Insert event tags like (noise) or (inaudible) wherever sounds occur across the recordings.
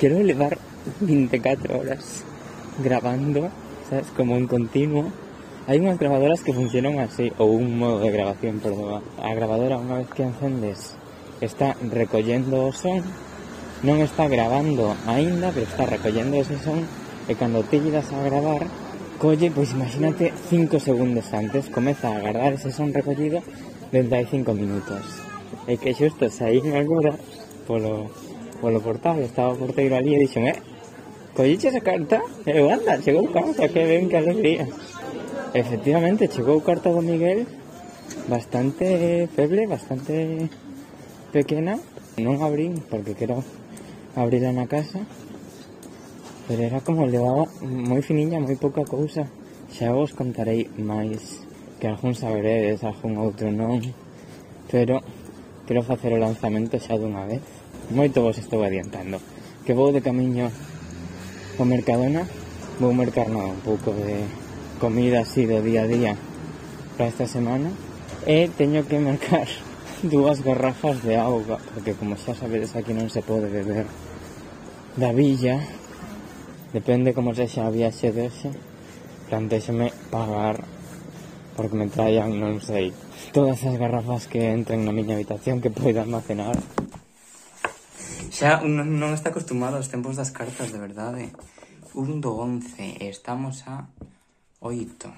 quiero levar 24 horas grabando, ¿sabes? Como en continuo. Hay unas grabadoras que funcionan así, o un modo de grabación, perdón. La grabadora, una vez que encendes, está recollendo o son, non está grabando aínda, pero está recollendo ese son, e cando te llegas a gravar, colle, pois imagínate 5 segundos antes, comeza a agarrar ese son recollido dende de 5 minutos. E que xusto saín agora polo Pues por lo portales, estaba portero allí y dicen, eh, ¿cogiste esa carta? Eh, anda, llegó carta, qué bien, qué alegría. Efectivamente, llegó carta con Miguel, bastante feble, bastante pequeña. No abrí porque quiero abrirla en la casa, pero era como levaba muy finilla, muy poca cosa Xa vos contarei máis que algún saberedes, algún otro no pero quiero hacer el lanzamiento ya de una vez. moito vos estou adiantando. Que vou de camiño ao Mercadona vou mercar no, un pouco de comida así do día a día para esta semana. E teño que mercar (laughs) dúas garrafas de auga porque como xa sabedes aquí non se pode beber da villa. Depende como sexa a viaxe de hoxe plantexeme pagar porque me traian, non sei, todas as garrafas que entren na miña habitación que poida almacenar. Xa non, non está acostumado aos tempos das cartas, de verdade. Un do 11 e estamos a 8.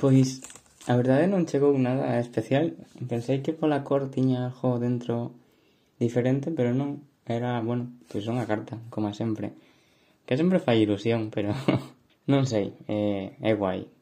Pois, a verdade non chegou nada especial. Pensei que pola cor tiña algo dentro diferente, pero non. Era, bueno, pois unha carta, como sempre. Que sempre fai ilusión, pero (laughs) non sei, eh, é guai.